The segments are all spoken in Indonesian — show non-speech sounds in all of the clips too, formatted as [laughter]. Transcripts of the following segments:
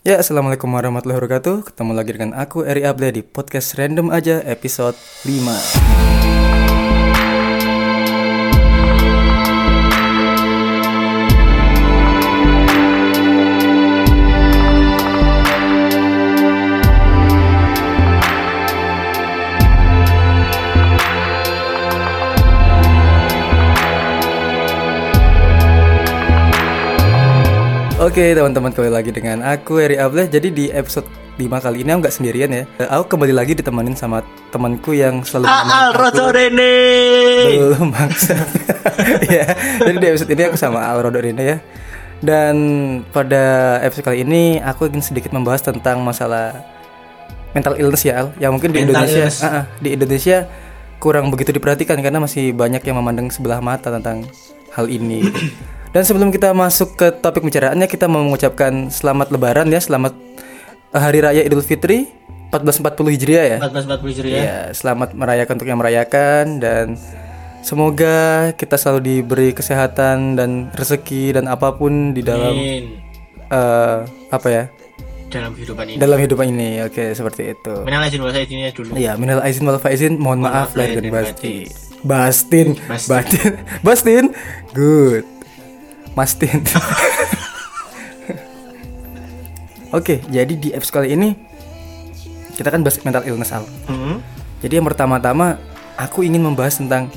Ya, Assalamualaikum warahmatullahi wabarakatuh. Ketemu lagi dengan aku, Eri Able di podcast Random Aja episode 5 Oke teman-teman kembali lagi dengan aku Eri Ableh Jadi di episode 5 kali ini aku nggak sendirian ya. Aku kembali lagi ditemenin sama temanku yang selalu Aal. Roto Rene. Belum bangsa ya, [laughs] Jadi di episode ini aku sama Al Rodo Rina ya. Dan pada episode kali ini aku ingin sedikit membahas tentang masalah mental illness ya Al. Yang mungkin di Mental Indonesia. ah, ah, Di Indonesia kurang begitu diperhatikan Karena masih banyak yang memandang sebelah mata tentang hal ini [clears throat] Dan sebelum kita masuk ke topik pembicaraannya Kita mau mengucapkan selamat lebaran ya Selamat eh, Hari Raya Idul Fitri 1440 Hijriah ya 1440 Hijriah. Ya, selamat merayakan untuk yang merayakan dan semoga kita selalu diberi kesehatan dan rezeki dan apa pun di dalam Amin. eh, apa ya? Dalam kehidupan ini. Dalam hidup ini. Oke, seperti itu. Menang izin wal ini dulu. Iya, minal aizin wal faizin, mohon maaf maaf lahir dan batin. Bastin, Bastin. Bastin, [laughs] Bastin, good, Mastin. Oke, jadi di episode kali ini kita kan bahas mental illness Al. Hmm. Jadi yang pertama-tama aku ingin membahas tentang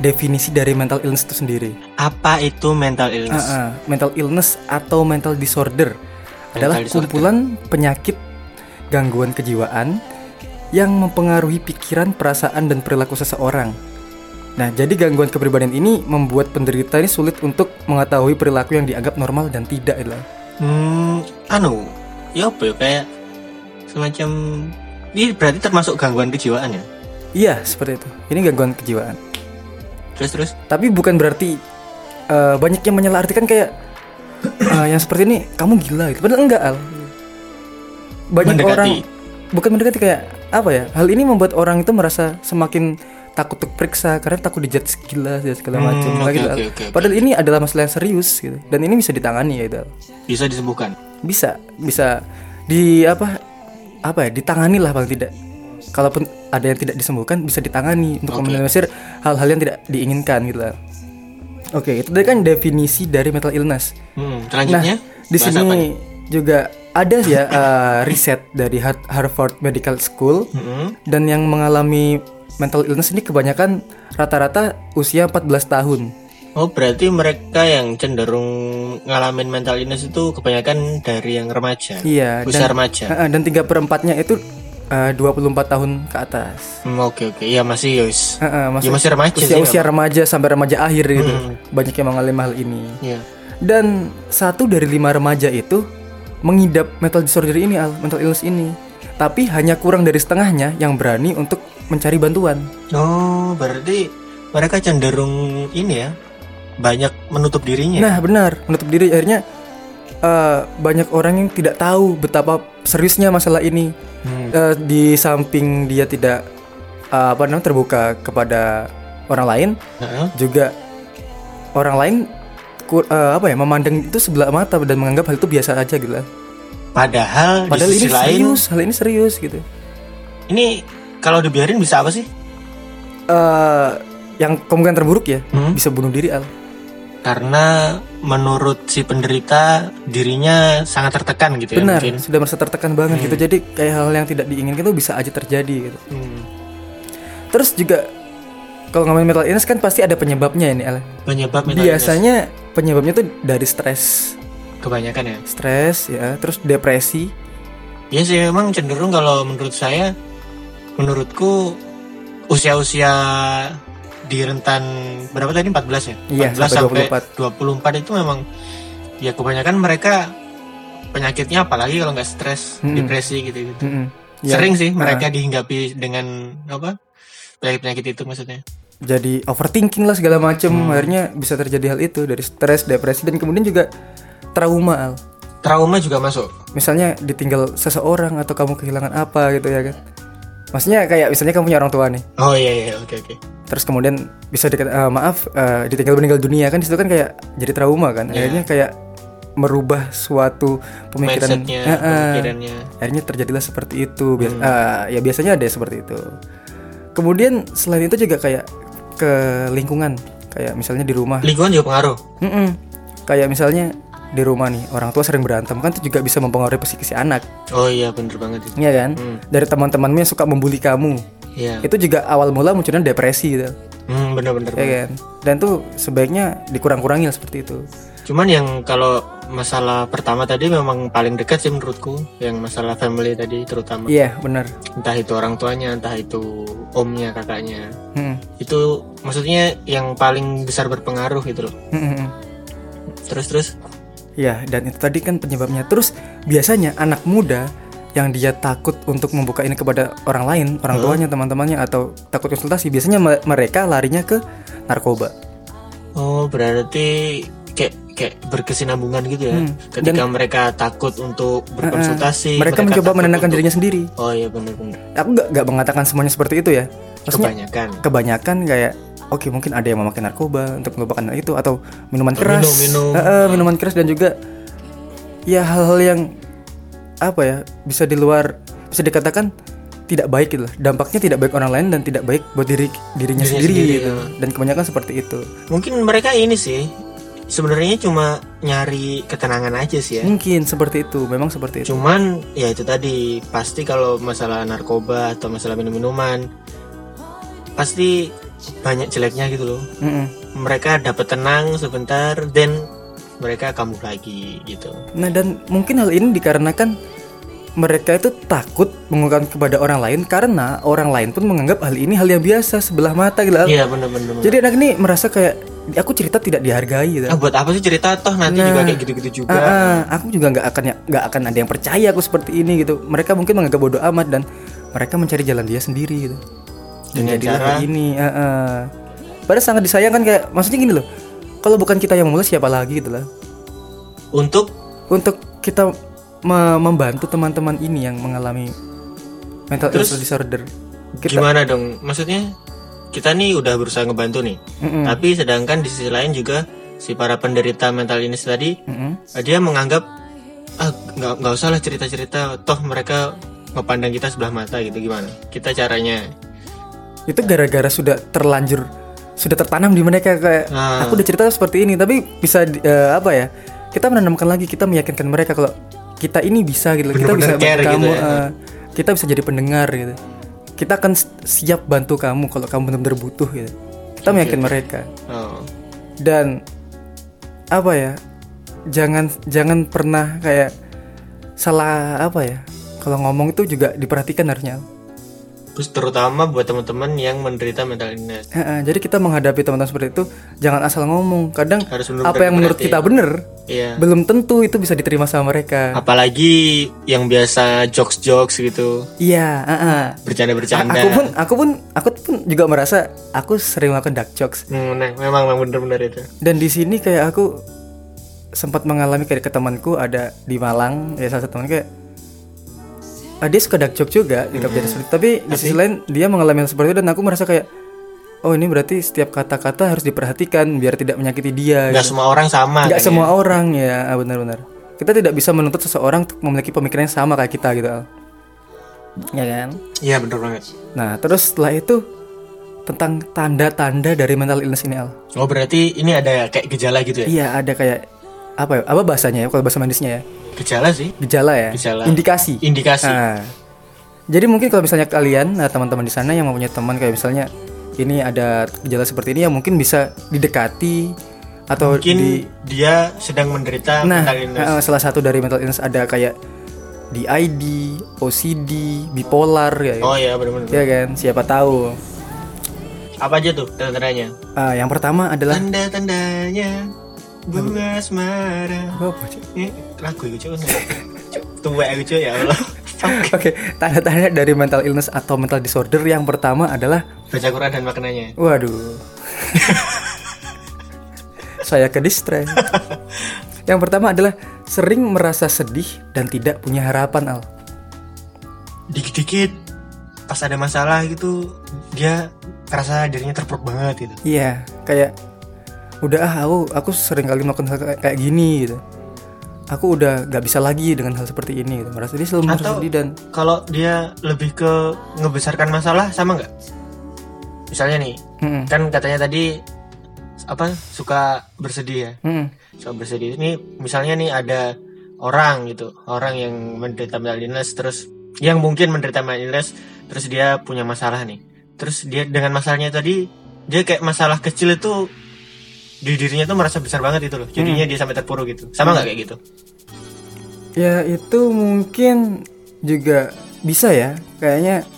definisi dari mental illness itu sendiri. Apa itu mental illness? Ah, ah, mental illness atau mental disorder adalah disorder. kumpulan penyakit gangguan kejiwaan yang mempengaruhi pikiran, perasaan dan perilaku seseorang. Nah, jadi gangguan kepribadian ini membuat penderita ini sulit untuk mengetahui perilaku yang dianggap normal dan tidak adalah. Hmm, anu, ya apa ya kayak semacam ini berarti termasuk gangguan kejiwaan ya? Iya, seperti itu. Ini gangguan kejiwaan. Terus terus Tapi bukan berarti eh, banyak yang menyalahartikan kayak [clears throat] eh, yang seperti ini kamu gila gitu. Padahal enggak al. Banyak Mendekati. orang bukan mendekati kayak apa ya? Hal ini membuat orang itu merasa semakin takut untuk periksa karena takut dijudge gila dan segala Hmm, macam oke, gitu, oke, oke. Padahal ini adalah masalah yang serius gitu. Dan ini bisa ditangani ya. Al. bisa disembuhkan. Bisa, bisa di apa apa ya? Ditangani lah paling tidak. Kalaupun ada yang tidak disembuhkan bisa ditangani untuk Oke. meminimalisir hal-hal yang tidak diinginkan gitu lah. Oke, itu tadi kan definisi dari mental illness. Hmm, Nah, di sini juga ada ya [laughs] eh, riset dari Har- Harvard Medical School Hmm. dan yang mengalami mental illness ini kebanyakan rata-rata usia 14 tahun. Oh berarti mereka yang cenderung ngalamin mental illness itu kebanyakan dari yang remaja. Iya, Usia dan remaja. eh, dan tiga perempatnya itu eh, 24 tahun ke atas. Hmm, oke oke, iya masih yos. Eh, eh, Ya, masih remaja usia, sih, usia remaja sampai remaja akhir gitu. Hmm. Banyak yang mengalami hal ini. Iya. Dan satu dari lima remaja itu mengidap mental disorder ini, Al, mental illness ini. Tapi hanya kurang dari setengahnya yang berani untuk mencari bantuan. Oh berarti mereka cenderung ini ya banyak menutup dirinya. Nah, benar, menutup diri akhirnya eh, banyak orang yang tidak tahu betapa seriusnya masalah ini. Hmm. Eh, di samping dia tidak eh, apa namanya terbuka kepada orang lain, Heeh. juga orang lain eh, apa ya memandang itu sebelah mata dan menganggap hal itu biasa aja gitu lah. Padahal, Padahal di ini sisi lain serius, hal ini serius gitu. ini kalau dibiarin bisa apa sih? eh yang kemungkinan terburuk ya Hmm? bisa bunuh diri al Karena menurut si penderita dirinya sangat tertekan gitu ya benar mungkin. sudah merasa tertekan banget gitu jadi kayak hal yang tidak diinginkan itu bisa aja terjadi gitu Hmm. terus juga kalau ngomongin mental illness kan pasti ada penyebabnya ini al Penyebab mental illness biasanya penyebabnya tuh dari stres kebanyakan ya. stres ya terus depresi Ya sih memang cenderung kalau menurut saya menurutku usia-usia di rentan berapa tadi 14 ya? Iya, 14 sampai sampai 24 itu memang ya kebanyakan mereka penyakitnya apalagi kalau nggak stres, Mm-mm. depresi gitu-gitu. Mm-mm. Ya, Sering sih nah, mereka dihinggapi dengan apa? Penyakit-penyakit itu maksudnya. jadi overthinking lah segala macem Hmm. akhirnya bisa terjadi hal itu dari stres depresi dan kemudian juga trauma al Trauma juga masuk. misalnya ditinggal seseorang atau kamu kehilangan apa gitu ya kan maksudnya kayak misalnya kamu punya orang tua nih. Oh iya iya oke oke. terus kemudian bisa dikata "Eh, maaf eh, ditinggal meninggal dunia. Kan di situ kan kayak jadi trauma kan. Iya. akhirnya kayak merubah suatu pemikiran. Mindsetnya pemikirannya. Akhirnya terjadilah seperti itu. Bias- Hmm. ah, ya biasanya ada seperti itu. Kemudian selain itu juga kayak ke lingkungan. Kayak misalnya di rumah. Lingkungan juga pengaruh? Mm-mm. kayak misalnya di rumah nih orang tua sering berantem kan itu juga bisa mempengaruhi psikis si anak oh iya bener banget itu Iya kan Hmm. dari teman-temanmu yang suka membuli kamu iya itu juga awal mula munculnya depresi gitu hmm, bener-bener ya kan dan tuh sebaiknya dikurang-kurangi seperti itu Cuman yang kalau masalah pertama tadi memang paling dekat sih menurutku, yang masalah family tadi terutama. iya benar Entah itu orang tuanya, entah itu omnya, kakaknya. Mm-mm. Itu maksudnya yang paling besar berpengaruh gitu loh. Mm-mm. Terus terus Iya, dan itu tadi kan penyebabnya. Terus biasanya anak muda yang dia takut untuk membuka ini kepada orang lain, orang tuanya, teman-temannya atau takut konsultasi, biasanya me- mereka larinya ke narkoba. oh berarti kayak kayak berkesinambungan gitu ya. Hmm, Ketika mereka takut untuk berkonsultasi, mereka, mencoba takut menenangkan untuk- dirinya sendiri. Oh iya benar-benar. Aku nggak nggak mengatakan semuanya seperti itu ya. Maksudnya Kebanyakan. kebanyakan kayak oke mungkin ada yang memakai narkoba untuk melupakan itu atau minuman keras, minum, minum. Eh, eh, minuman keras dan juga ya hal-hal yang apa ya bisa di luar bisa dikatakan tidak baik gitu lah. Dampaknya tidak baik orang lain dan tidak baik buat diri dirinya Dirinya sendiri, sendiri, gitu. ya. Dan kebanyakan seperti itu. Mungkin mereka ini sih sebenarnya cuma nyari ketenangan aja sih ya. Mungkin seperti itu, memang seperti itu. Cuman ya itu tadi pasti kalau masalah narkoba atau masalah minum-minuman pasti banyak jeleknya gitu loh. Mm-mm. Mereka dapat tenang sebentar dan mereka kambuh lagi gitu. Nah dan mungkin hal ini dikarenakan mereka itu takut mengungkapkan kepada orang lain karena orang lain pun menganggap hal ini hal yang biasa sebelah mata gitu. Iya bener-bener. Jadi anak ini merasa kayak aku cerita tidak dihargai gitu. Ah, buat apa sih cerita toh nanti Nah. juga kayak gitu-gitu juga. Ah, ah, aku juga nggak akan nggak akan ada yang percaya aku seperti ini gitu. Mereka mungkin menganggap bodoh amat dan mereka mencari jalan dia sendiri gitu. Dengan jadilah cara- ini. ah, ah. Padahal sangat disayangkan kayak maksudnya gini loh. Kalau bukan kita yang memulai siapa lagi gitu lah. Untuk Untuk kita me- membantu teman-teman ini yang mengalami mental Terus illness disorder. Kita gimana dong? Maksudnya kita nih udah berusaha ngebantu nih. Mm-mm. Tapi sedangkan di sisi lain juga si para penderita mental illness tadi Mm-mm. eh, dia menganggap ah nggak nggak usah lah cerita-cerita toh mereka memandang kita sebelah mata gitu gimana kita caranya itu gara-gara sudah terlanjur sudah tertanam di mereka kayak Ah. aku udah cerita seperti ini tapi bisa eh, apa ya kita menanamkan lagi kita meyakinkan mereka kalau kita ini bisa gitu kita bisa bantu kamu gitu ya. eh, kita bisa jadi pendengar gitu. Kita akan siap bantu kamu kalau kamu benar-benar butuh gitu. Kita meyakinkan mereka. Oh. Dan apa ya jangan jangan pernah kayak salah apa ya kalau ngomong itu juga diperhatikan harusnya terutama buat teman-teman yang menderita mental illness Heeh, jadi kita menghadapi teman-teman seperti itu jangan asal ngomong. Kadang Harus benar-benar apa yang menurut diperhatiin. kita benar iya belum tentu itu bisa diterima sama mereka. apalagi yang biasa jokes-jokes gitu Iya, bercanda-bercanda Aku pun aku pun aku pun juga merasa aku sering melakukan dark jokes. Hmm, nah, memang memang bener-bener itu Dan di sini kayak aku sempat mengalami kayak ke temanku ada di Malang ya salah satu teman kayak ah, dia suka dark joke juga di kejadian seperti itu. tapi di sisi lain dia mengalami hal seperti itu dan aku merasa kayak oh ini berarti setiap kata-kata harus diperhatikan biar tidak menyakiti dia nggak semua orang sama nggak kan semua orang ya. Ah, benar-benar. Kita tidak bisa menuntut seseorang untuk memiliki pemikiran yang sama kayak kita gitu Al. ya kan? Ya iya bener banget. Nah terus setelah itu tentang tanda-tanda dari mental illness ini Al. Oh berarti ini ada kayak gejala gitu ya? Iya ada kayak apa ya? Apa bahasanya ya? Kalau bahasa medisnya ya? Gejala sih. Gejala ya? Gejala. indikasi? Indikasi. Nah, jadi mungkin kalau misalnya kalian nah, teman-teman di sana yang mempunyai teman kayak misalnya ini ada gejala seperti ini yang mungkin bisa didekati atau mungkin di dia sedang menderita Nah, mental illness. eh, salah satu dari mental illness ada kayak DID, OCD, bipolar ya, oh iya bener-bener. Ya kan? Siapa tahu. apa aja tuh tanda-tandanya? Ah, yang pertama adalah tanda-tandanya bunga asmara apa, ini lagu itu Cuk, tua aku cuy ya Allah. Oke, tanda-tanda dari mental illness atau mental disorder yang pertama adalah baca Quran dan maknanya waduh. Saya ke distract. yang pertama adalah sering merasa sedih dan tidak punya harapan, Al. dikit-dikit pas ada masalah gitu dia terasa dirinya terpuruk banget gitu Iya, kayak udah ah aku aku sering kali melakukan hal kayak, kayak gini gitu. aku udah gak bisa lagi dengan hal seperti ini gitu. merasa dia selalu merasa sedih dan kalau dia lebih ke ngebesarkan masalah sama nggak misalnya nih Mm-mm. kan katanya tadi apa suka bersedih ya Mm-mm. suka bersedih ini misalnya nih ada orang gitu orang yang menderita mental illness terus yang mungkin menderita mental illness terus dia punya masalah nih terus dia dengan masalahnya tadi dia kayak masalah kecil itu di dirinya tuh merasa besar banget itu loh. Jadinya dia sampai terpuruk gitu. Sama nggak kayak gitu? Ya itu mungkin juga bisa ya. Kayaknya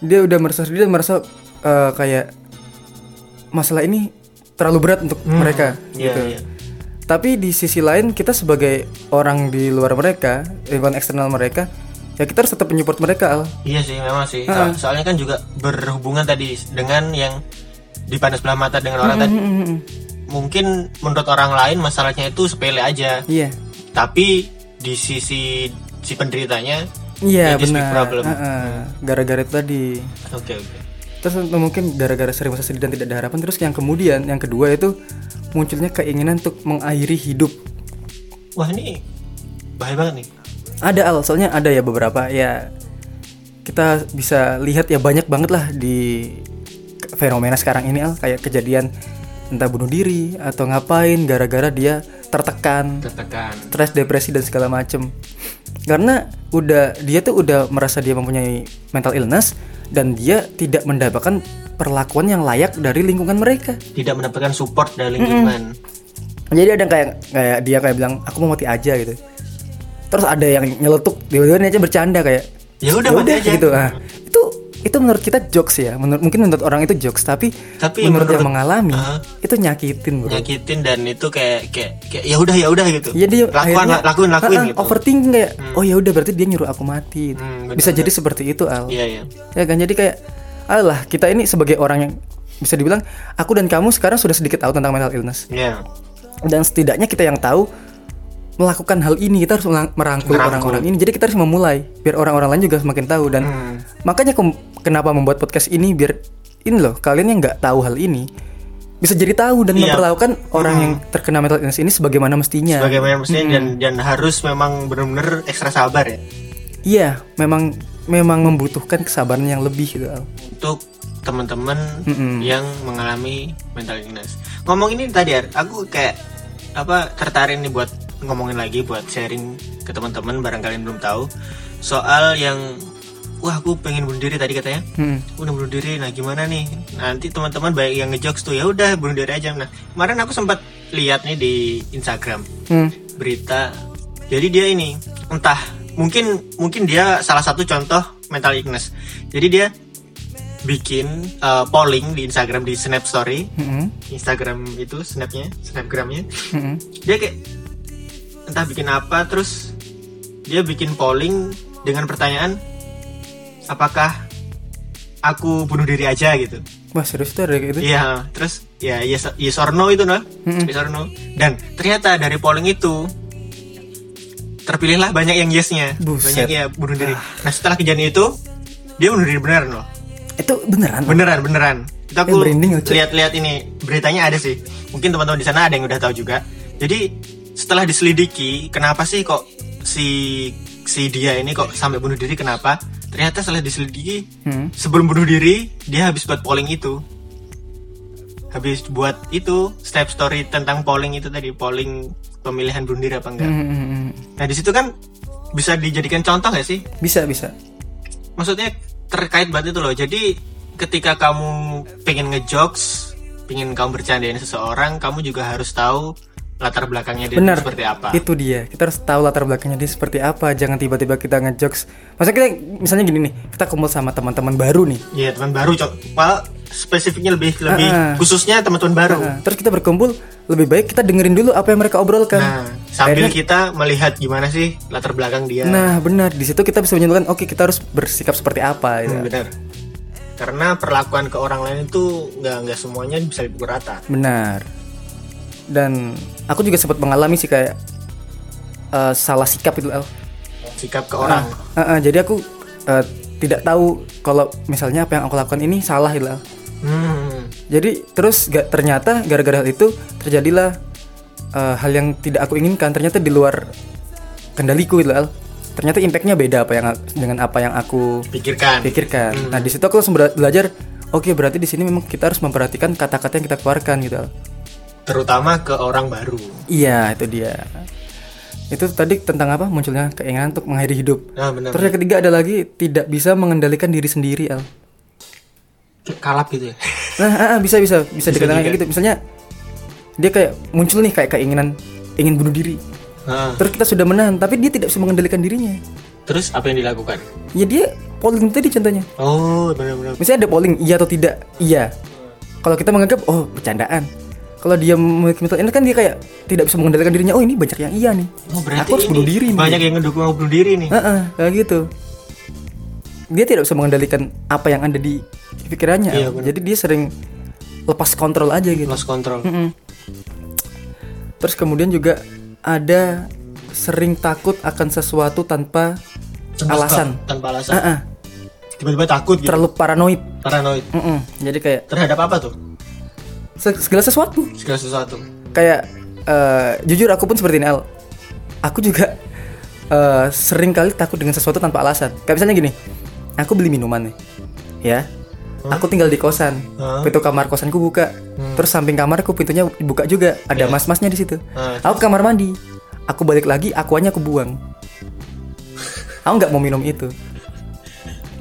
dia udah merasa dan merasa eh, kayak masalah ini terlalu berat untuk Hmm, mereka iya, gitu. iya. tapi di sisi lain kita sebagai orang di luar mereka lingkungan eksternal mereka ya kita harus tetap menyupport mereka Al. Iya sih memang sih. So- soalnya kan juga berhubungan tadi dengan yang dipandang sebelah mata dengan orang tadi. Mungkin menurut orang lain masalahnya itu sepele aja. iya Tapi di sisi si penderitanya iya benar problem. Gara-gara itu tadi oke oke. terus mungkin gara-gara sering merasa sedih dan tidak ada harapan terus yang kemudian yang kedua itu munculnya keinginan untuk mengakhiri hidup Wah ini bahaya banget nih. ada al soalnya ada ya beberapa ya kita bisa lihat ya banyak banget lah di fenomena sekarang ini al kayak kejadian entah bunuh diri atau ngapain gara-gara dia tertekan Tertekan. stres depresi dan segala macem karena udah dia tuh udah merasa dia mempunyai mental illness dan dia tidak mendapatkan perlakuan yang layak dari lingkungan mereka Tidak mendapatkan support dari lingkungan. jadi ada yang kayak kayak dia kayak bilang aku mau mati aja gitu terus ada yang nyeletuk dia aja bercanda kayak Ya udah "Ya mati aja. gitu ah itu itu menurut kita jokes ya menurut mungkin menurut orang itu jokes tapi, Tapi menurut, yang menurut- mengalami Ah. itu nyakitin bro Nyakitin dan itu kayak kayak kayak ya udah ya udah gitu. Iya dia lakuin akhirnya- lakuin lakuin Ah, ah, gitu. overthinking kayak oh ya udah berarti dia nyuruh aku mati Hmm, bener, bisa jadi seperti itu al Iya iya. ya kan jadi kayak alah kita ini sebagai orang yang bisa dibilang aku dan kamu sekarang sudah sedikit tahu tentang mental illness Iya. dan setidaknya kita yang tahu melakukan hal ini kita harus merangkul orang-orang ini jadi kita harus memulai biar orang-orang lain juga semakin tahu dan Hmm. makanya kenapa membuat podcast ini biar ini loh kalian yang nggak tahu hal ini bisa jadi tahu dan Iya. memperlakukan orang yang terkena mental illness ini sebagaimana mestinya Bagaimana mestinya dan dan harus memang benar-benar ekstra sabar ya. iya memang memang membutuhkan kesabaran yang lebih gitu untuk teman-teman Mm-mm. yang mengalami mental illness. Ngomong ini tadi aku kayak apa tertarik nih buat ngomongin lagi buat sharing ke teman-teman barang kalian belum tahu soal yang wah aku pengen bunuh diri tadi katanya. Mm-mm. Udah bunuh diri, nah gimana nih? Nanti teman-teman banyak yang ngejokes tuh ya udah bunuh diri aja. Nah kemarin aku sempat lihat nih di Instagram Hmm. berita. Jadi dia ini entah mungkin mungkin dia salah satu contoh mental illness. Jadi dia bikin uh, polling di Instagram di Snap Story, Mm-mm. Instagram itu snapnya, snapgramnya. Mm-mm. Dia kayak entah bikin apa, terus dia bikin polling dengan pertanyaan apakah aku bunuh diri aja gitu. wah serius tuh ada kayak gitu Iya, terus ya yes, yes or no itu nah, Mm-mm. yes or no. Dan ternyata dari polling itu terpilihlah banyak yang yesnya, Buset. banyak ya bunuh diri. Nah setelah kejadian itu dia bunuh diri beneran loh, itu beneran beneran beneran. Kita Cek. lihat-lihat ini beritanya ada sih. Mungkin teman-teman di sana ada yang udah tahu juga. Jadi setelah diselidiki, kenapa sih kok si si dia ini kok sampai bunuh diri? Kenapa? Ternyata setelah diselidiki Hmm. sebelum bunuh diri dia habis buat polling itu habis buat itu step story tentang polling itu tadi polling pemilihan bunuh diri apa enggak Mm-mm. nah di situ kan bisa dijadikan contoh gak sih bisa bisa maksudnya terkait banget itu loh jadi ketika kamu pengen ngejokes pengen kamu bercandain seseorang kamu juga harus tahu latar belakangnya dia Benar. seperti apa Itu dia. Kita harus tahu latar belakangnya dia seperti apa. Jangan tiba-tiba kita ngejokes. Maksudnya kita misalnya gini nih, kita kumpul sama teman-teman baru nih. Iya teman baru cok Well, spesifiknya lebih lebih Ah. khususnya teman-teman baru Nah, terus kita berkumpul, lebih baik kita dengerin dulu apa yang mereka obrolkan. Nah, sambil Akhirnya- kita melihat gimana sih latar belakang dia. Nah, benar. Di situ kita bisa menyimpulkan, oke kita harus bersikap seperti apa. Hmm, gitu. benar. Karena perlakuan ke orang lain itu nggak nggak semuanya bisa dipukul rata. Benar. Dan aku juga sempat mengalami sih kayak eh, salah sikap itu. El. Sikap ke orang. Ah, ah, jadi aku eh, tidak tahu kalau misalnya apa yang aku lakukan ini salah gitu. El. Hmm. Jadi terus gak ternyata gara-gara hal itu terjadilah eh, hal yang tidak aku inginkan. Ternyata di luar kendaliku gitu Al. Ternyata impactnya beda apa yang dengan apa yang aku Pikirkan. pikirkan. Nah di situ aku langsung bela- belajar. Oke berarti di sini memang kita harus memperhatikan kata-kata yang kita keluarkan gitu. Terutama ke orang baru. Iya itu dia. Itu tadi tentang apa munculnya keinginan untuk mengakhiri hidup. Nah, benar. Terus yang ketiga ada lagi tidak bisa mengendalikan diri sendiri Al. Kalap gitu ya. Nah ah, ah, bisa bisa bisa, dikatakan juga. kayak gitu. Misalnya dia kayak muncul nih kayak keinginan ingin bunuh diri. Nah, Terus kita sudah menahan tapi dia tidak bisa mengendalikan dirinya. terus apa yang dilakukan? Ya dia polling tadi contohnya. Oh, benar-benar. Misalnya ada polling iya atau tidak? Iya. Kalau kita menganggap oh bercandaan. Kalau dia memiliki mental illness kan dia kayak tidak bisa mengendalikan dirinya. Oh ini banyak yang iya nih. Oh, berarti Aku harus bunuh diri nih. Banyak yang ngedukung mau bunuh diri nih. Heeh, kayak gitu. Dia tidak bisa mengendalikan apa yang ada di pikirannya. Iya. Jadi dia sering lepas kontrol aja gitu. Lost control. Mm-mm. Terus kemudian juga ada sering takut akan sesuatu tanpa alasan. Tanpa alasan. Ah, ah, Tiba-tiba takut gitu. terlalu paranoid. Paranoid. Mm-mm. Jadi kayak Terhadap apa tuh? Se- segala sesuatu. Segala sesuatu. Kayak eh, jujur aku pun seperti ini Al. Aku juga eh, sering kali takut dengan sesuatu tanpa alasan. Kayak misalnya gini, aku beli minuman nih, ya. Aku tinggal di kosan, Hah? pintu kamar kosanku buka, terus samping kamarku pintunya dibuka juga, ada mas-masnya di situ. Ah, Aku ke kamar mandi, aku balik lagi, akuannya aku buang. [laughs] Aku nggak mau minum itu.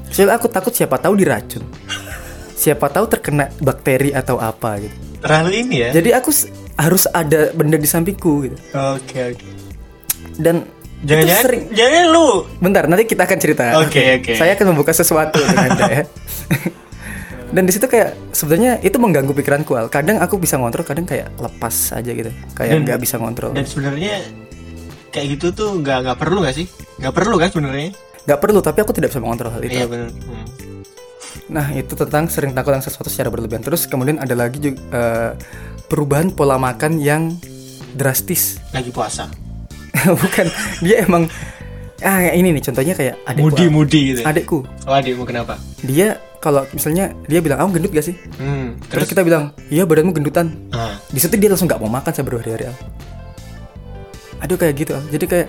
Soalnya aku takut siapa tahu diracun, siapa tahu terkena bakteri atau apa gitu. Terlalu ini ya. Jadi aku harus ada benda di sampingku gitu. Oke, oke. Dan itu Jangan-jangan sering. jangan lu. Bentar, nanti kita akan cerita. Oke, oke. Saya akan membuka sesuatu dengan Anda ya. [laughs] Dan di situ kayak sebenarnya itu mengganggu pikiranku Al. Kadang aku bisa ngontrol, kadang kayak lepas aja gitu. Kayak nggak bisa ngontrol. Dan sebenarnya kayak gitu tuh nggak nggak perlu nggak sih? Nggak perlu kan sebenarnya? Nggak perlu, tapi aku tidak bisa mengontrol hal itu. Iya benar. Hmm. Nah itu tentang sering takut dengan sesuatu secara berlebihan. Terus kemudian ada lagi juga eh, perubahan pola makan yang drastis. Lagi puasa. [laughs] Bukan, dia emang ah ini nih contohnya kayak adikku. Mudi mudi gitu. Adikku, Oh adikmu kenapa? dia kalau misalnya dia bilang, "Kamu gendut gak sih?" Hmm. Terus Terus? kita bilang, "Iya, badanmu gendutan." Ah. Di situ dia langsung nggak mau makan saya berhari-hari. Aduh kayak gitu. Al. Jadi kayak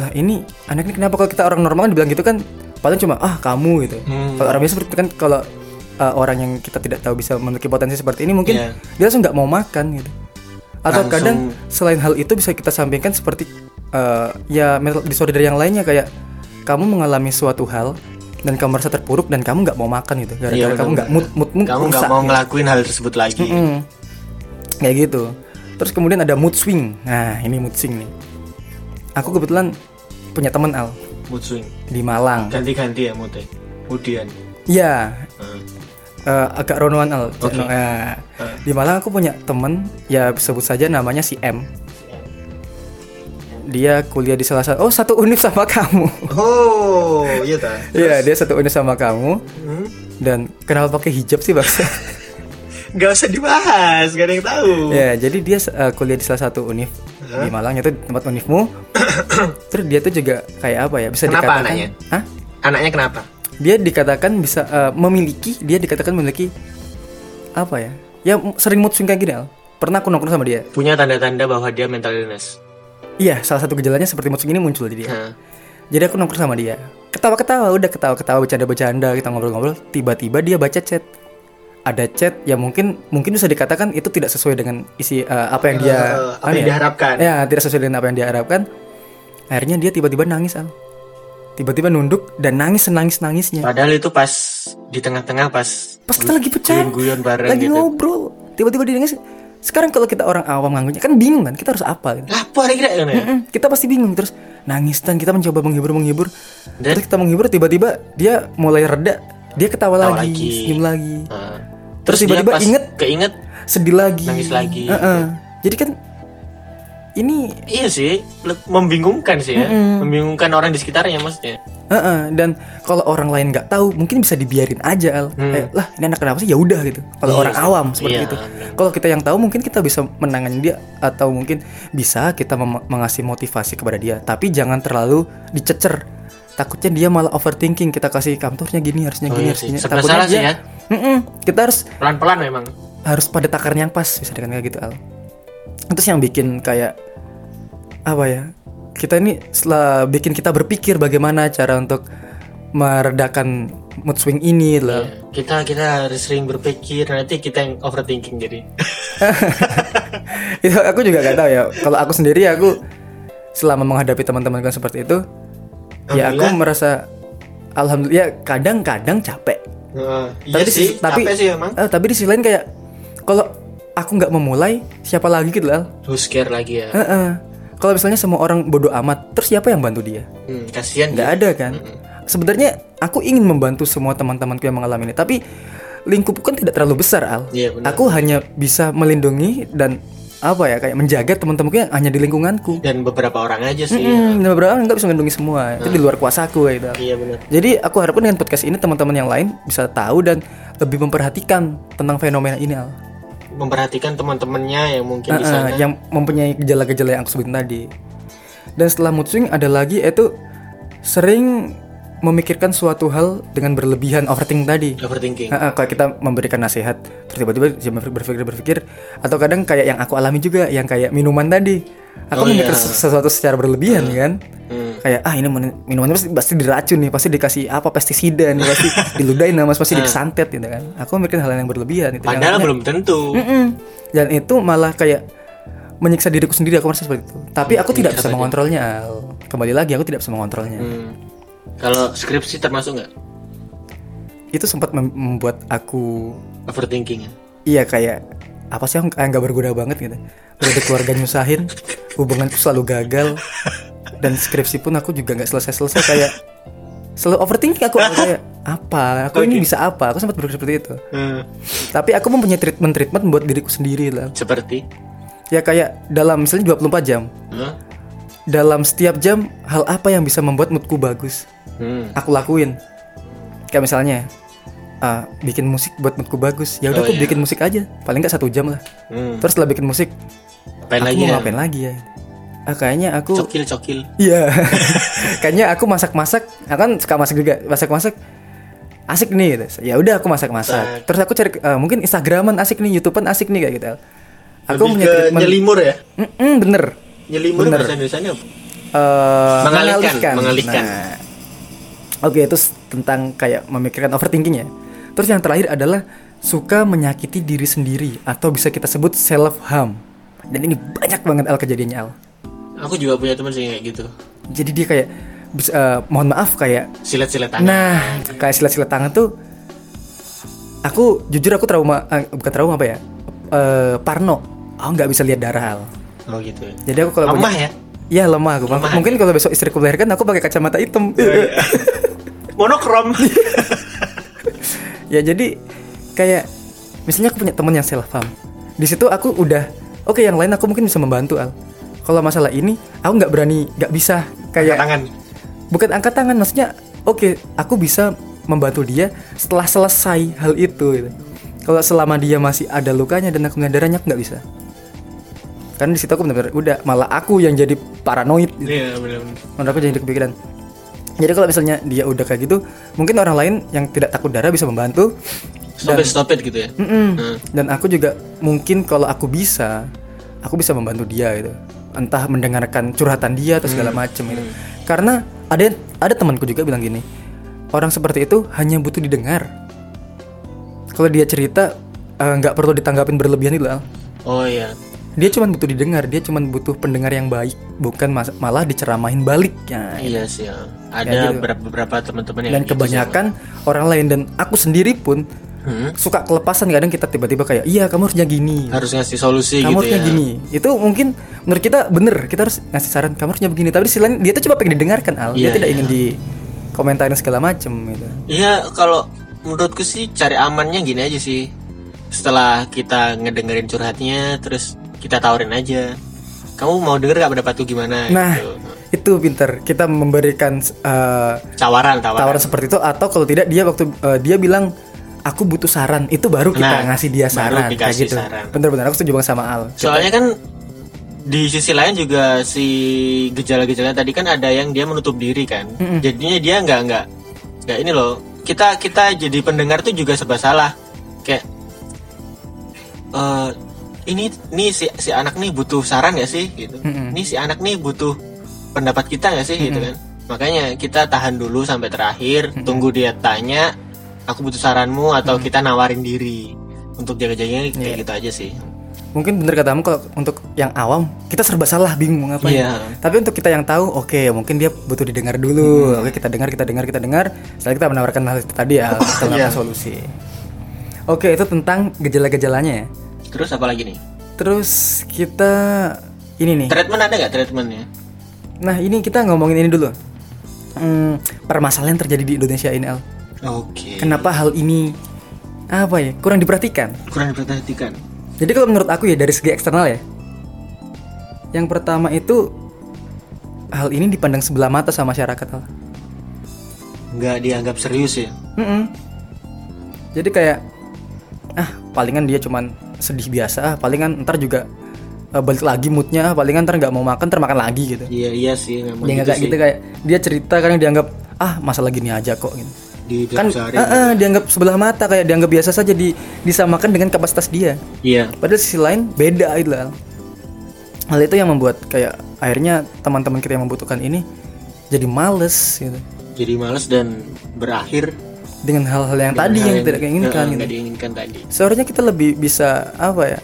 lah ini anak ini kenapa kalau kita orang normal kan dibilang gitu kan paling cuma ah kamu gitu. Hmm. Kalau orang biasa seperti kan kalau uh, orang yang kita tidak tahu bisa memiliki potensi seperti ini mungkin Iya. dia langsung nggak mau makan gitu. Atau Langsung- kadang selain hal itu bisa kita sampaikan seperti uh, ya mental disorder yang lainnya kayak kamu mengalami suatu hal dan kamu merasa terpuruk dan kamu nggak mau makan gitu gara-gara Iya, kamu nggak mood mood mood Kamu nggak mau gitu. ngelakuin hal tersebut lagi. Mm-mm. Kayak gitu. Terus kemudian ada mood swing. Nah, ini mood swing nih. Aku kebetulan punya teman Al Mood swing. di Malang. Ganti-ganti ya moodnya. Kemudian. Iya, eh, agak ronoan Al. No, eh, Di Malang aku punya temen ya sebut saja namanya si M. Dia kuliah di salah satu Oh, satu univ sama kamu. Oh, [laughs] iya ta. Iya, dia satu univ sama kamu. Hmm? Dan kenapa pakai hijab sih, Bang? [laughs] Gak usah dibahas, gak ada yang tahu. Ya, jadi dia eh, kuliah di salah satu univ di Malang itu tempat univmu. [coughs] Terus dia tuh juga kayak apa ya? Bisa Kenapa dikatakan anaknya? Hah? Anaknya kenapa? Dia dikatakan bisa eh, memiliki, dia dikatakan memiliki apa ya? Ya sering mood swing kayak gini, Al. Pernah aku nongkrong sama dia. Punya tanda-tanda bahwa dia mental illness. Iya, salah satu gejalanya seperti mood swing ini muncul di dia. Jadi aku nongkrong sama dia. Ketawa-ketawa, udah ketawa-ketawa, bercanda-bercanda, kita ngobrol-ngobrol. Tiba-tiba dia baca chat. Ada chat yang mungkin mungkin bisa dikatakan itu tidak sesuai dengan isi eh, apa yang dia Eh, apa anu yang ya? diharapkan. Ya, tidak sesuai dengan apa yang diharapkan. Akhirnya dia tiba-tiba nangis, Al. Tiba-tiba nunduk dan nangis senangis-nangisnya. Padahal itu pas di tengah-tengah pas Pas kita lagi pecah, guyon-guyon bareng lagi gitu. ngobrol, tiba-tiba dia nangis. Sekarang kalau kita orang awam nganggurnya kan bingung kan, kita harus apa gitu. Apa kira ya? Mm-mm, kita pasti bingung terus nangis dan kita mencoba menghibur menghibur Dan? terus kita menghibur tiba-tiba dia mulai reda dia ketawa Ketawa lagi, lagi. senyum lagi Nah, Terus tiba-tiba inget. keinget sedih lagi Nangis lagi. Heeh. jadi kan ini iya sih membingungkan sih ya membingungkan orang di sekitarnya maksudnya heeh, dan kalau orang lain nggak tahu mungkin bisa dibiarin aja al Eh, lah ini anak kenapa sih ya udah gitu kalau Hmm. Iya orang sih. awam seperti Iya, itu kalau kita yang tahu mungkin kita bisa menangani dia atau mungkin bisa kita mengasih motivasi kepada dia tapi jangan terlalu dicecer takutnya dia malah overthinking kita kasih kantornya gini harusnya Oh, gini iya sih. harusnya Serba Takutnya salah sih dia- ya. Mm-mm. kita harus pelan-pelan memang harus pada takaran yang pas bisa dikatakan kayak gitu al terus yang bikin kayak apa ya kita ini setelah bikin kita berpikir bagaimana cara untuk meredakan mood swing ini loh. Iya. Kita kita harus sering berpikir nanti kita yang overthinking jadi. [laughs] itu aku juga gak tahu ya. Kalau aku sendiri aku selama menghadapi teman-teman yang seperti itu, ya aku merasa alhamdulillah ya kadang-kadang capek. Heeh. iya Tapi di sih, sisi- tapi capek sih emang. eh, tapi di sisi lain kayak kalau aku nggak memulai, siapa lagi gitu lah. Lu scare lagi ya. Heeh. Kalau misalnya semua orang bodoh amat, terus siapa yang bantu dia? Hmm, kasihan nggak ada kan sebenarnya aku ingin membantu semua teman-temanku yang mengalami ini tapi lingkupku kan tidak terlalu besar al Iya, benar. aku hanya bisa melindungi dan apa ya kayak menjaga teman-temanku yang hanya di lingkunganku Dan beberapa orang aja sih. hmm, dan beberapa orang nggak bisa melindungi semua itu di luar kuasaku gitu Iya benar. jadi aku harapkan dengan podcast ini teman-teman yang lain bisa tahu dan lebih memperhatikan tentang fenomena ini al Memperhatikan teman-temannya yang mungkin di Uh-uh, sana. yang mempunyai gejala-gejala yang aku sebutin tadi. Dan setelah mood swing ada lagi yaitu sering memikirkan suatu hal dengan berlebihan overthinking tadi. Overthinking. Uh-uh, kalau kita memberikan nasihat, terus tiba-tiba dia berpikir berpikir atau kadang kayak yang aku alami juga yang kayak minuman tadi. Aku Oh, memikir iya. sesuatu secara berlebihan kan. Hmm. Kayak ah ini min- minumannya pasti, pasti diracun nih, pasti dikasih apa pestisida nih, pasti [laughs] diludahin nama pasti disantet gitu kan. Aku memikirkan hal yang berlebihan itu. yang Padahal belum tentu. Mm-mm. Dan itu malah kayak menyiksa diriku sendiri aku merasa seperti itu. Tapi aku tidak bisa mengontrolnya. Al. Kembali lagi aku tidak bisa mengontrolnya. Hmm. Kalau skripsi termasuk nggak Itu sempat mem- membuat aku overthinking? ya? iya kayak apa sih yang nggak berguna banget gitu. Udah ada keluarga nyusahin, hubunganku selalu gagal dan skripsi pun aku juga nggak selesai-selesai kayak selalu overthinking aku kayak apa? Aku ini bisa apa? Aku sempat berpikir seperti itu. Hmm. Tapi aku mempunyai treatment-treatment buat diriku sendiri lah. Seperti? Ya kayak dalam misalnya 24 jam. Hah? dalam setiap jam hal apa yang bisa membuat moodku bagus Hmm. aku lakuin kayak misalnya ah, bikin musik buat moodku bagus ya udah Oh, aku iya. bikin musik aja paling nggak satu jam lah Hmm. terus setelah bikin musik Apain aku lagi mau ya? ngapain lagi ya ah, kayaknya aku Cokil cokil. iya [laughs] kayaknya aku masak-masak aku kan suka masak juga masak-masak asik nih gitu. ya udah aku masak-masak terus aku cari eh, mungkin instagraman asik nih youtubean asik nih kayak gitu aku Lebih punya treatment nyelimur ya? Mm-mm, bener Nyelimur Bener. bahasa Indonesia apa? Eh, Mengalihkan, mengalihkan. Nah, Oke, itu s- tentang kayak memikirkan overthinking ya. Terus yang terakhir adalah suka menyakiti diri sendiri atau bisa kita sebut self harm. Dan ini banyak banget al kejadiannya al. Aku juga punya teman sih kayak gitu. Jadi dia kayak bisa, eh, mohon maaf kayak Silet-silet tangan. nah kayak silat-silat tangan tuh aku jujur aku trauma eh, bukan trauma apa ya Eh, parno aku nggak bisa lihat darah al Oh gitu ya. jadi aku kalau Lemah punya- ya? Iya lemah aku. Lemah. Mungkin kalau besok istriku melahirkan aku pakai kacamata hitam. Monokrom. [laughs] ya jadi kayak misalnya aku punya teman yang self harm. Di situ aku udah oke yang lain aku mungkin bisa membantu al. Kalau masalah ini aku nggak berani, nggak bisa kayak tangan. bukan angkat tangan maksudnya oke aku bisa membantu dia setelah selesai hal itu. gitu. Kalau selama dia masih ada lukanya dan aku nggak darahnya aku nggak bisa. Karena di situ aku benar-benar udah malah aku yang jadi paranoid. gitu. Iya benar. menurut aku jadi kepikiran jadi kalau misalnya dia udah kayak gitu mungkin orang lain yang tidak takut darah bisa membantu Stop it, stop it gitu ya. Mm-mm. Hmm. dan aku juga mungkin kalau aku bisa aku bisa membantu dia gitu entah mendengarkan curhatan dia atau segala macem gitu karena ada ada temanku juga bilang gini orang seperti itu hanya butuh didengar kalau dia cerita eh, nggak perlu ditanggapin berlebihan itu. Oh iya. Dia cuma butuh didengar dia cuma butuh pendengar yang baik bukan mas- malah diceramahin balik ya Iya sih ya. Ada gitu. beberapa, beberapa teman-teman yang dan gitu kebanyakan orang lain dan aku sendiri pun Hmm. suka kelepasan kadang kita tiba-tiba kayak iya kamu harusnya gini harus ngasih solusi kamu gitu harusnya ya. gini itu mungkin menurut kita bener kita harus ngasih saran kamu harusnya begini tapi di sisi lain dia tuh cuma pengen didengarkan al dia Iya, tidak iya. ingin di komentarin segala macem gitu Iya, kalau menurutku sih cari amannya gini aja sih. Setelah kita ngedengerin curhatnya, terus kita tawarin aja. Kamu mau denger gak pendapat tuh gimana? nah gitu. itu pinter kita memberikan eh, Tawaran, tawaran. tawaran seperti itu atau kalau tidak dia waktu eh, dia bilang aku butuh saran itu baru kita Nah, ngasih dia baru saran kayak gitu saran. bener-bener aku setuju banget sama Al Soalnya kan di sisi lain juga si gejala-gejala tadi kan ada yang dia menutup diri kan. Jadinya dia nggak nggak nggak ini loh. Kita kita jadi pendengar tuh juga serba salah. Kayak eh ini ini si si anak nih butuh saran ya sih gitu. Mm-mm. Ini si anak nih butuh pendapat kita nggak sih gitu kan makanya kita tahan dulu sampai terakhir tunggu dia tanya aku butuh saranmu atau kita nawarin diri untuk jaga-jaganya kayak Iya. gitu aja sih Mungkin bener katamu kalau untuk yang awam kita serba salah bingung ngapain. Iya. Tapi untuk kita yang tahu, oke mungkin dia butuh didengar dulu. Oke kita dengar, kita dengar, kita dengar. Setelah kita menawarkan hal itu tadi ya, [laughs] kita menawarkan Iya. solusi. Oke itu tentang gejala-gejalanya ya. Terus apa lagi nih Terus kita ini nih. treatment ada nggak treatmentnya Nah ini kita ngomongin ini dulu. Hmm, permasalahan terjadi di Indonesia ini Al. oke Kenapa hal ini apa ya kurang diperhatikan? kurang diperhatikan Jadi kalau menurut aku ya dari segi eksternal ya. Yang pertama itu hal ini dipandang sebelah mata sama masyarakat. Al. nggak dianggap serius ya Mm-mm. Jadi kayak ah palingan dia cuman sedih biasa, ah palingan ntar juga eh, balik lagi moodnya, palingan ntar nggak mau makan, ntar makan lagi gitu. iya iya sih memang Dia nggak gitu kayak gitu kayak dia cerita kan dianggap ah masalah gini aja kok gitu. di Kan sehari ah, ah, dianggap sebelah mata kayak dianggap biasa saja di disamakan dengan kapasitas dia. iya Padahal sisi lain beda itu lah. Hal itu yang membuat kayak akhirnya teman-teman kita yang membutuhkan ini jadi males gitu. jadi males dan berakhir Dengan hal-hal yang tadi dengan yang hal tidak diinginkan gitu. diinginkan tadi Seharusnya kita lebih bisa apa ya?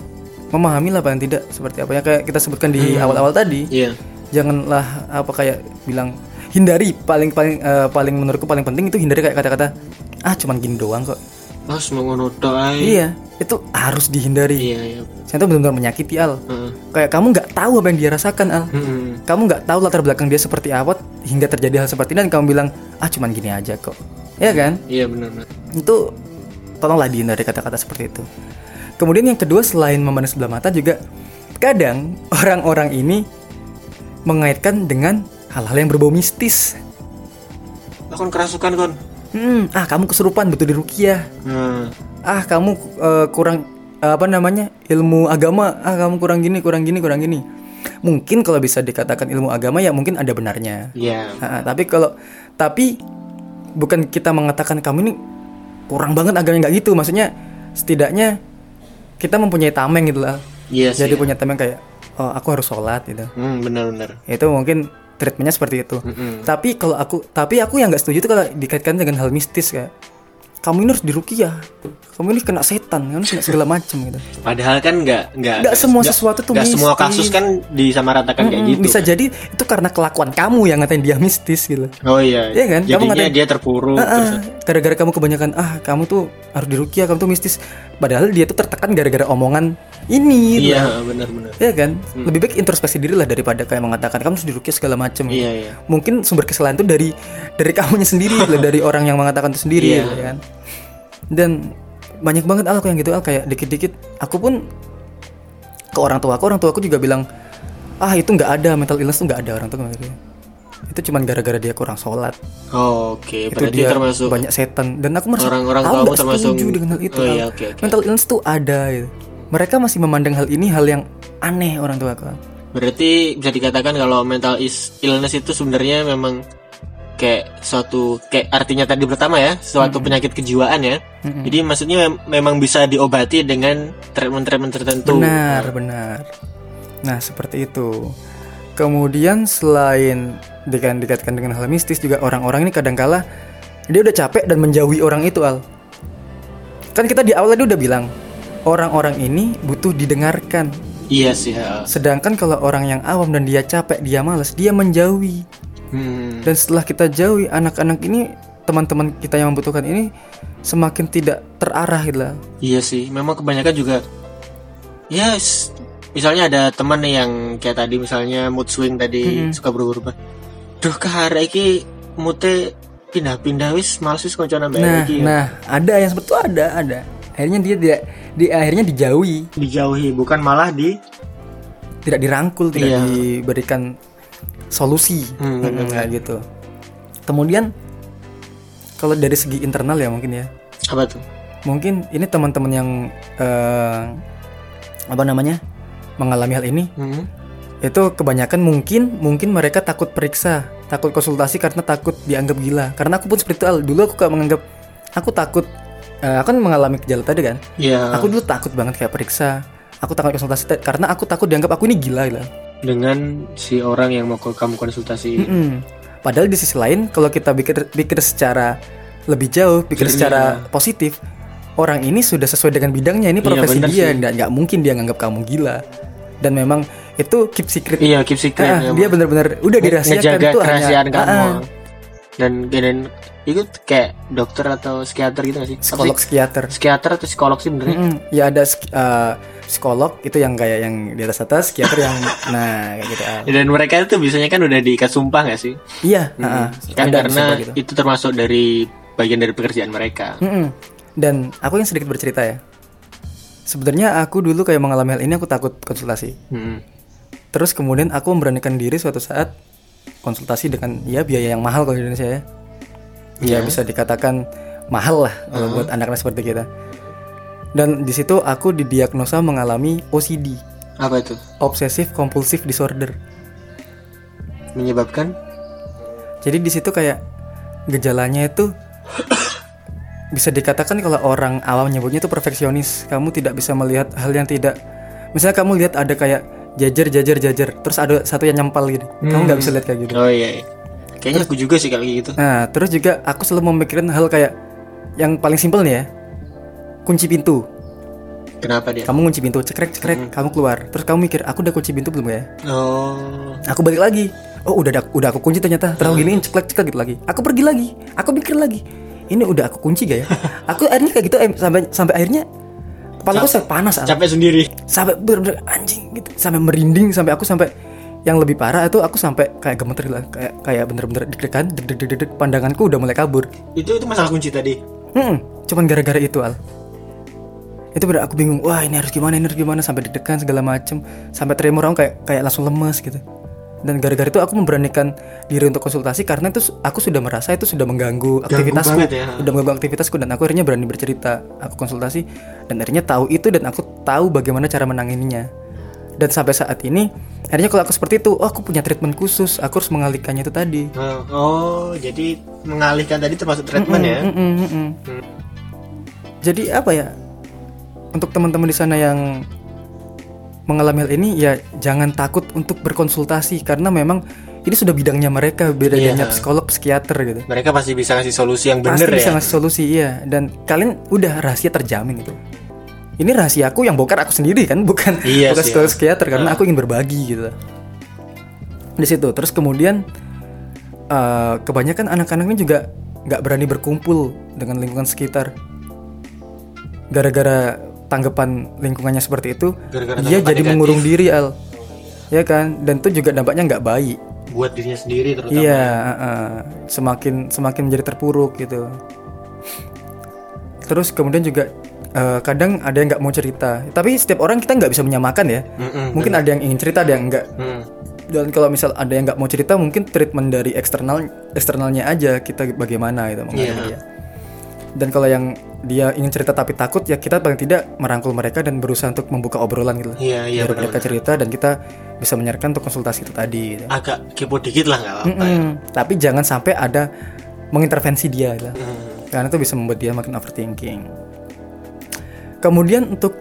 Memahami lah paling tidak seperti apa yang kayak kita sebutkan di awal-awal tadi. iya Janganlah apa kayak bilang hindari paling paling eh, paling menurutku paling penting itu hindari kayak kata-kata ah cuman gini doang kok. ah semua ngono. Iya, itu harus dihindari. iya iya Saya itu benar-benar menyakiti Al. Heeh. Kayak kamu nggak tahu apa yang dia rasakan Al. Mm-mm. kamu nggak tahu latar belakang dia seperti apa hingga terjadi hal seperti ini dan kamu bilang ah cuman gini aja kok ya kan? Iya benar itu tolonglah dihindari kata-kata seperti itu. Kemudian yang kedua selain memandang sebelah mata juga kadang orang-orang ini mengaitkan dengan hal-hal yang berbau mistis. Lah, kon kerasukan kon? Hmm, ah kamu kesurupan butuh dirukiah nah ah kamu eh, kurang eh, apa namanya ilmu agama. Ah kamu kurang gini kurang gini kurang gini. Mungkin kalau bisa dikatakan ilmu agama ya mungkin ada benarnya. Iya. Ah, tapi kalau tapi bukan kita mengatakan kamu ini kurang banget agama nggak gitu. Maksudnya setidaknya kita mempunyai tameng gitu lah. Iya sih. jadi punya tameng kayak oh aku harus sholat gitu. Hmm, benar benar itu mungkin treatmentnya seperti itu. Mm-mm. tapi kalau aku tapi aku yang nggak setuju itu kalau dikaitkan dengan hal mistis kayak kamu ini harus dirukiah kamu ini kena setan kamu kena segala macam gitu. Padahal kan nggak nggak Nggak semua sesuatu tuh nggak semua kasus kan disamaratakan kayak Mm-mm, gitu. bisa jadi itu karena kelakuan kamu yang ngatain dia mistis gitu. Oh iya. Iya kan? Kamu jadinya ngatain- dia terpuruk Ah, gara-gara kamu kebanyakan ah kamu tuh harus dirukiah kamu tuh mistis. Padahal dia tuh tertekan gara-gara omongan ini gitu. iya benar benar Iya kan? Lebih baik introspeksi diri lah daripada kayak mengatakan kamu harus dirukiah segala macam. Iya iya. Mungkin sumber kesalahan itu dari dari kamunya sendiri [laughs] lah, dari orang yang mengatakan itu sendiri Iya. gitu kan. Dan banyak banget al yang gitu al kayak dikit-dikit aku pun ke orang tua aku orang tua aku juga bilang ah itu nggak ada mental illness tuh nggak ada orang tua gitu. itu cuman gara-gara dia kurang sholat Oh, oke itu berarti dia termasuk banyak setan dan aku merasa Orang-orang aku nggak termasuk- setuju dengan hal itu Oh, iya, oke, oke. mental illness tuh ada gitu. mereka masih memandang hal ini hal yang aneh orang tua aku Berarti bisa dikatakan kalau mental illness itu sebenarnya memang kayak suatu kayak artinya tadi pertama ya, suatu penyakit kejiwaan ya. Jadi maksudnya mem- memang bisa diobati dengan treatment-treatment tertentu. benar benar nah seperti itu kemudian selain dikaitkan dikaitkan dengan hal mistis juga orang-orang ini kadangkala dia udah capek dan menjauhi orang itu al kan kita di awal tadi udah bilang orang-orang ini butuh didengarkan Iya sih. ya. sedangkan kalau orang yang awam dan dia capek dia malas dia menjauhi Hmm. Dan setelah kita jauhi anak-anak ini, teman-teman kita yang membutuhkan ini semakin tidak terarah gitu lah. Iya sih. Memang kebanyakan juga. Ya, s- misalnya ada teman nih yang kayak tadi misalnya mood swing tadi suka berubah-ubah. Duh, kahara iki mute pindah-pindah wis males wis koncone mbak Nah, iki ya. nah, ada yang seperti itu ada, ada. Akhirnya dia tidak di akhirnya dijauhi, dijauhi bukan malah di tidak dirangkul, tidak Iya. diberikan solusi Hmm, Mm, kayak gitu. Kemudian kalau dari segi internal ya mungkin ya, apa tuh? mungkin ini teman-teman yang eh, apa namanya mengalami hal ini Hmm. itu kebanyakan mungkin mungkin mereka takut periksa takut konsultasi karena takut dianggap gila karena aku pun seperti itu Al. dulu aku kayak menganggap aku takut eh, aku kan mengalami gejala tadi kan Iya. aku dulu takut banget kayak periksa aku takut konsultasi karena aku takut dianggap aku ini gila gitu dengan si orang yang mau kamu konsultasi Mm-mm. Padahal di sisi lain kalau kita pikir pikir secara lebih jauh, pikir Jernih, secara positif, orang ini sudah sesuai dengan bidangnya. Ini Iya, profesi bener dia, nggak nggak mungkin dia nganggap kamu gila. Dan memang itu keep secret. iya keep secret Ah, ya, dia benar-benar udah dirahasiakan itu hanya kerahasiaan kamu Ah, ah, dan dan itu kayak dokter atau psikiater gitu gak sih psikolog psikiater. psikiater atau psikolog sih benernya Mm-mm. Ya ada eh, psikolog itu yang kayak yang di atas atas, psikiater yang [laughs] nah kayak gitu. ah. dan mereka itu biasanya kan udah diikat sumpah gak sih Iya, ah, ah. kan Ada karena gitu. itu termasuk dari bagian dari pekerjaan mereka Mm-mm. Dan aku yang sedikit bercerita ya. Sebenarnya aku dulu kayak mengalami hal ini aku takut konsultasi. Mm-mm. Terus kemudian aku memberanikan diri suatu saat konsultasi dengan ya biaya yang mahal kalau di Indonesia ya. Ya bisa dikatakan mahal lah kalau buat anak-anak seperti kita. Dan di situ aku didiagnosa mengalami OCD, apa itu Obsessive Compulsive Disorder. menyebabkan Jadi di situ kayak gejalanya itu [coughs] bisa dikatakan kalau orang awam nyebutnya itu perfeksionis. Kamu tidak bisa melihat hal yang tidak. Misalnya kamu lihat ada kayak jajar jajar jajar, terus ada satu yang nyempal gitu. Kamu nggak bisa lihat kayak gitu. oh iya, iya. kayaknya aku juga sih kalau gitu Nah, terus juga aku selalu memikirkan hal kayak yang paling simpel nih ya. Kunci pintu. kenapa dia Kamu kunci pintu, cekrek cekrek, kamu keluar. Terus kamu mikir, aku udah kunci pintu belum ya? oh Aku balik lagi. Oh, udah udah aku kunci ternyata. Terus gini ceklek ceklek gitu lagi. Aku pergi lagi. Aku mikir lagi. Ini udah aku kunci gak ya? [laughs] Aku akhirnya kayak gitu em, sampai sampai akhirnya kepala aku sampai panas Al. capek sendiri sampai bener-bener anjing gitu sampai merinding sampai aku sampai yang lebih parah itu aku sampai kayak gemeter lah kayak kayak bener-bener deg-degan deg-deg-deg pandanganku udah mulai kabur itu itu masalah kunci tadi Hmm, cuman gara-gara itu al. Itu bener aku bingung. Wah ini harus gimana, ini harus gimana sampai deg-degan segala macem, sampai tremor aku kayak kayak langsung lemes gitu. Dan gara-gara itu aku memberanikan diri untuk konsultasi karena itu aku sudah merasa itu sudah mengganggu aktivitasku, ya. sudah mengganggu aktivitasku dan aku akhirnya berani bercerita. Aku konsultasi dan akhirnya tahu itu dan aku tahu bagaimana cara menangininya. Dan sampai saat ini, akhirnya kalau aku seperti itu, oh aku punya treatment khusus, aku harus mengalihkannya itu tadi. oh, oh, jadi mengalihkan tadi termasuk treatment ya Mm, mm, mm, mm. Jadi apa ya? Untuk teman-teman di sana yang mengalami hal ini ya jangan takut untuk berkonsultasi karena memang ini sudah bidangnya mereka, bedanya Iya. psikolog, psikiater gitu. mereka pasti bisa ngasih solusi yang Pasti bener bisa ya ngasih solusi iya dan kalian udah rahasia terjamin itu. Ini rahasia aku yang bongkar aku sendiri kan, bukan Iya bukan psikolog ya. psikiater karena aku ingin berbagi gitu. Di situ terus kemudian eh, kebanyakan anak-anak ini juga nggak berani berkumpul dengan lingkungan sekitar. Gara-gara tanggapan lingkungannya seperti itu, Gara-gara dia jadi negatif. mengurung diri al, ya kan? Dan itu juga dampaknya nggak baik. buat dirinya sendiri terutama Iya, heeh. semakin semakin menjadi terpuruk gitu. Terus kemudian juga eh, kadang ada yang nggak mau cerita. Tapi setiap orang kita nggak bisa menyamakan ya. Mm-mm, Mungkin ada yang ingin cerita, ada yang enggak. mm. Dan kalau misal ada yang nggak mau cerita, mungkin treatment dari eksternal eksternalnya aja kita bagaimana gitu menghadapi Iya. dia. Dan kalau yang dia ingin cerita tapi takut ya kita paling tidak merangkul mereka dan berusaha untuk membuka obrolan gitu. iya iya Biar mereka cerita dan kita bisa menyarankan untuk konsultasi itu tadi. Gitu. agak kepo dikit lah nggak apa-apa ya. Mm-mm. Tapi jangan sampai ada mengintervensi dia gitu. Mm. Karena itu bisa membuat dia makin overthinking. Kemudian untuk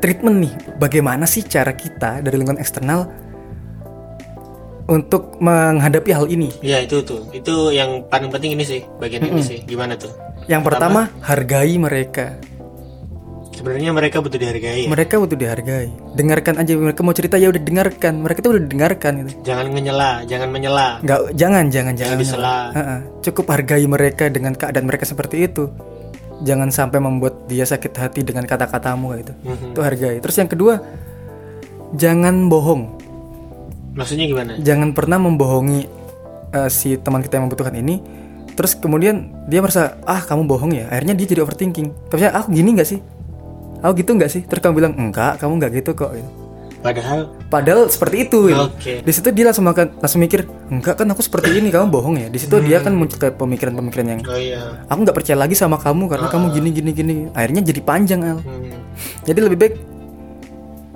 treatment nih, bagaimana sih cara kita dari lingkungan eksternal untuk menghadapi hal ini? Iya itu tuh itu yang paling penting ini sih bagian ini sih gimana tuh Yang pertama, hargai mereka. sebenarnya mereka butuh dihargai ya. Mereka butuh dihargai. Dengarkan aja mereka mau cerita ya udah dengarkan. Mereka tuh udah dengarkan gitu. jangan menyela jangan menyela Nggak, jangan, jangan, jangan. disela. Heeh. Cukup hargai mereka dengan keadaan mereka seperti itu. Jangan sampai membuat dia sakit hati dengan kata-katamu kayak gitu. Mhm. Itu hargai. Terus yang kedua, jangan bohong. maksudnya gimana Jangan pernah membohongi eh, si teman kita yang membutuhkan ini. Terus kemudian dia merasa ah kamu bohong ya. Akhirnya dia jadi overthinking. Tapi aku gini nggak sih? Aku gitu nggak sih? Terus kamu bilang enggak, kamu nggak gitu kok. gitu. padahal Padahal seperti itu. gitu. Oke. Di situ dia langsung makan, langsung mikir enggak kan aku seperti ini kamu bohong ya. Di situ dia kan muncul kayak pemikiran-pemikiran yang oh iya aku nggak percaya lagi sama kamu karena kamu gini gini gini. Akhirnya jadi panjang al. Hmm. Jadi lebih baik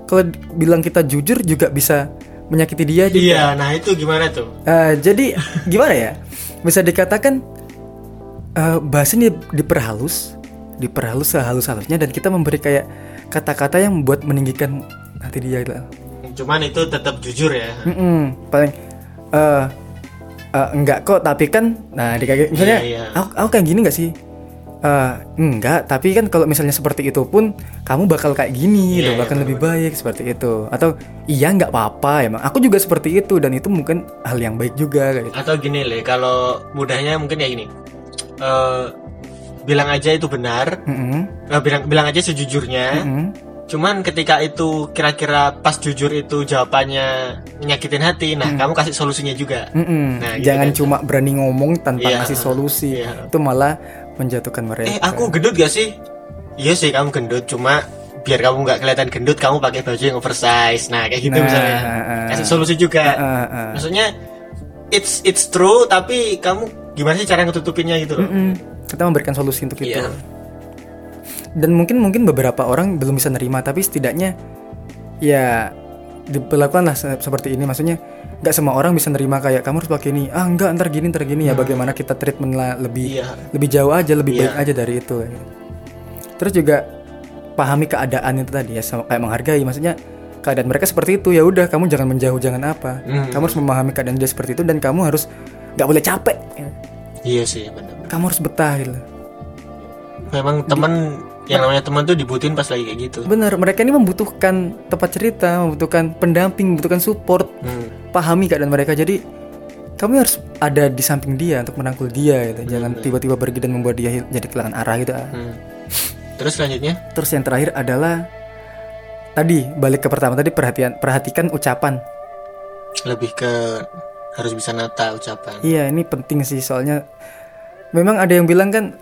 kalau bilang kita jujur juga bisa menyakiti dia juga. iya nah itu gimana tuh Eh, jadi gimana ya? Bisa dikatakan eh bahasanya diperhalus, diperhalus sehalus-halusnya dan kita memberi kayak kata-kata yang buat meninggikan hati dia gitu. cuman itu tetap jujur ya Mm-mm, paling eh eh, enggak kok tapi kan nah di kayak misalnya Iya, iya. aku, aku kayak gini nggak sih Eh enggak tapi kan kalau misalnya seperti itu pun kamu bakal kayak gini Iya, loh iya, bakal lebih baik seperti itu atau iya nggak apa-apa emang aku juga seperti itu dan itu mungkin hal yang baik juga kayak gitu. atau gini le kalau mudahnya mungkin ya gini Eh, bilang aja itu benar Mm-mm, Eh, bilang bilang aja sejujurnya mm-mm. cuman ketika itu kira-kira pas jujur itu jawabannya menyakitin hati nah kamu kasih solusinya juga Mm-mm. Nah, gitu jangan kan. cuma berani ngomong tanpa Iya. ngasih solusi Iya. itu malah menjatuhkan mereka eh aku gendut gak sih iya sih kamu gendut cuma biar kamu nggak kelihatan gendut kamu pakai baju yang oversize nah kayak gitu Nah, misalnya ah. kasih solusi juga Ah, ah. maksudnya it's it's true tapi kamu gimana sih cara ngetutupinnya gitu loh Mm-mm. kita memberikan solusi untuk itu Iya. dan mungkin mungkin beberapa orang belum bisa nerima tapi setidaknya ya diperlakukanlah se- seperti ini maksudnya nggak semua orang bisa nerima kayak kamu harus pakai ini ah enggak ntar gini ntar gini ya bagaimana kita treatment lah lebih Iya. lebih jauh aja lebih Iya. baik aja dari itu terus juga pahami keadaan itu tadi ya sama kayak menghargai maksudnya keadaan mereka seperti itu ya udah kamu jangan menjauh jangan apa Hmm. kamu harus memahami keadaan dia seperti itu dan kamu harus nggak boleh capek. Iya sih benar kamu harus betah gitu. memang teman yang namanya teman tuh dibutuhin pas lagi kayak gitu Benar, mereka ini membutuhkan tempat cerita, membutuhkan pendamping, membutuhkan support. Hmm. Pahami keadaan mereka. Jadi kamu harus ada di samping dia untuk merangkul dia gitu. Jangan tiba-tiba pergi dan membuat dia jadi kehilangan arah gitu. Hmm. terus selanjutnya Terus yang terakhir adalah tadi balik ke pertama tadi perhatian perhatikan ucapan. lebih ke harus bisa nata ucapan Iya, ini penting sih soalnya memang ada yang bilang kan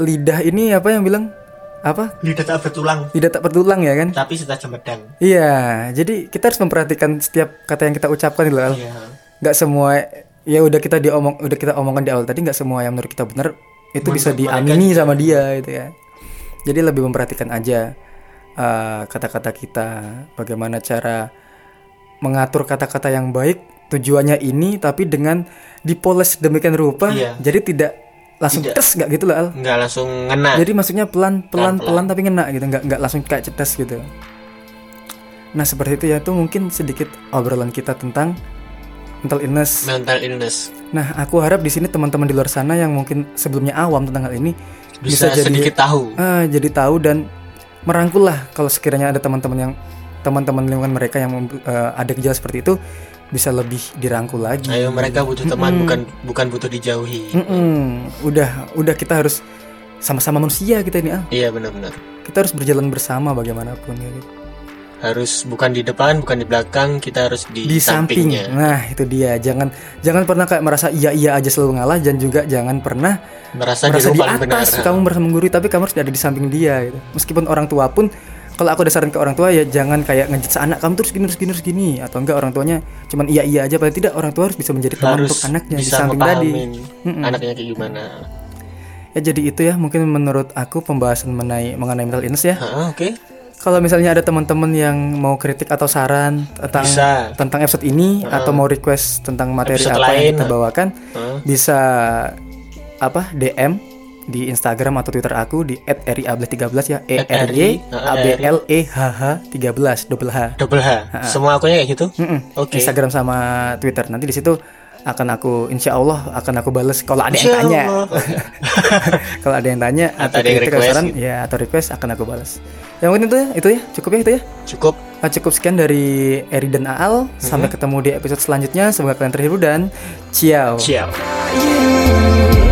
lidah ini apa yang bilang apa? lidah tak bertulang Lidah tak bertulang ya kan? tapi setajam pedang Iya, jadi kita harus memperhatikan setiap kata yang kita ucapkan gitu. Al. iya nggak semua ya udah kita diomong udah kita omongkan di awal tadi nggak semua yang menurut kita benar itu bisa diamini sama dia gitu ya jadi lebih memperhatikan aja uh, kata-kata kita bagaimana cara mengatur kata-kata yang baik tujuannya ini tapi dengan dipoles demikian rupa Iya. jadi tidak langsung tes nggak gitu loh Al. nggak langsung ngena Jadi maksudnya pelan pelan pelan tapi ngena gitu, nggak nggak langsung kayak cetes gitu. Nah seperti itu ya tuh mungkin sedikit obrolan kita tentang mental illness. mental illness Nah aku harap di sini teman-teman di luar sana yang mungkin sebelumnya awam tentang hal ini bisa, bisa, jadi sedikit tahu ah, jadi tahu dan merangkul lah kalau sekiranya ada teman-teman yang teman-teman lingkungan mereka yang eh, ada gejala seperti itu bisa lebih dirangkul lagi. ayo mereka butuh teman bukan bukan butuh dijauhi Mm-mm. Udah udah kita harus sama-sama manusia kita ini ah. iya benar-benar Kita harus berjalan bersama bagaimanapun ya. gitu. harus bukan di depan bukan di belakang kita harus di, di samping. sampingnya Nah, itu dia. Jangan jangan pernah kayak merasa iya iya aja selalu ngalah dan juga jangan pernah merasa, merasa di paling benar atas kamu merasa menggurui tapi kamu harus ada di samping dia gitu. Meskipun orang tua pun kalau aku ada saran ke orang tua ya jangan kayak ngejudge anak kamu terus gini terus gini terus gini atau enggak orang tuanya cuman iya iya aja paling tidak orang tua harus bisa menjadi teman harus untuk anaknya di bisa samping tadi. anaknya kayak gimana Ya jadi itu ya mungkin menurut aku pembahasan mengenai mengenai mental illness ya. Oke Kalau misalnya ada teman-teman yang mau kritik atau saran tentang Bisa. tentang episode ini atau mau request tentang materi Episode apa yang lain. kita bawakan, Hah? bisa apa DM di Instagram atau Twitter aku di @riable13 ya E R Y A B L E H H 13 double H. double H semua akunnya kayak gitu Mm-mm. oke Instagram sama Twitter. Nanti di situ akan aku insya Allah akan aku bales kalau ada yang tanya. [laughs] Kalau ada yang tanya Atau atau ada yang kritik saran, gitu. ya atau request akan aku balas. Yang mungkin itu ya, itu ya, cukup ya itu ya. cukup Nah, cukup sekian dari Eri dan Aal. Sampai ketemu di episode selanjutnya. Semoga kalian terhibur dan ciao. ciao you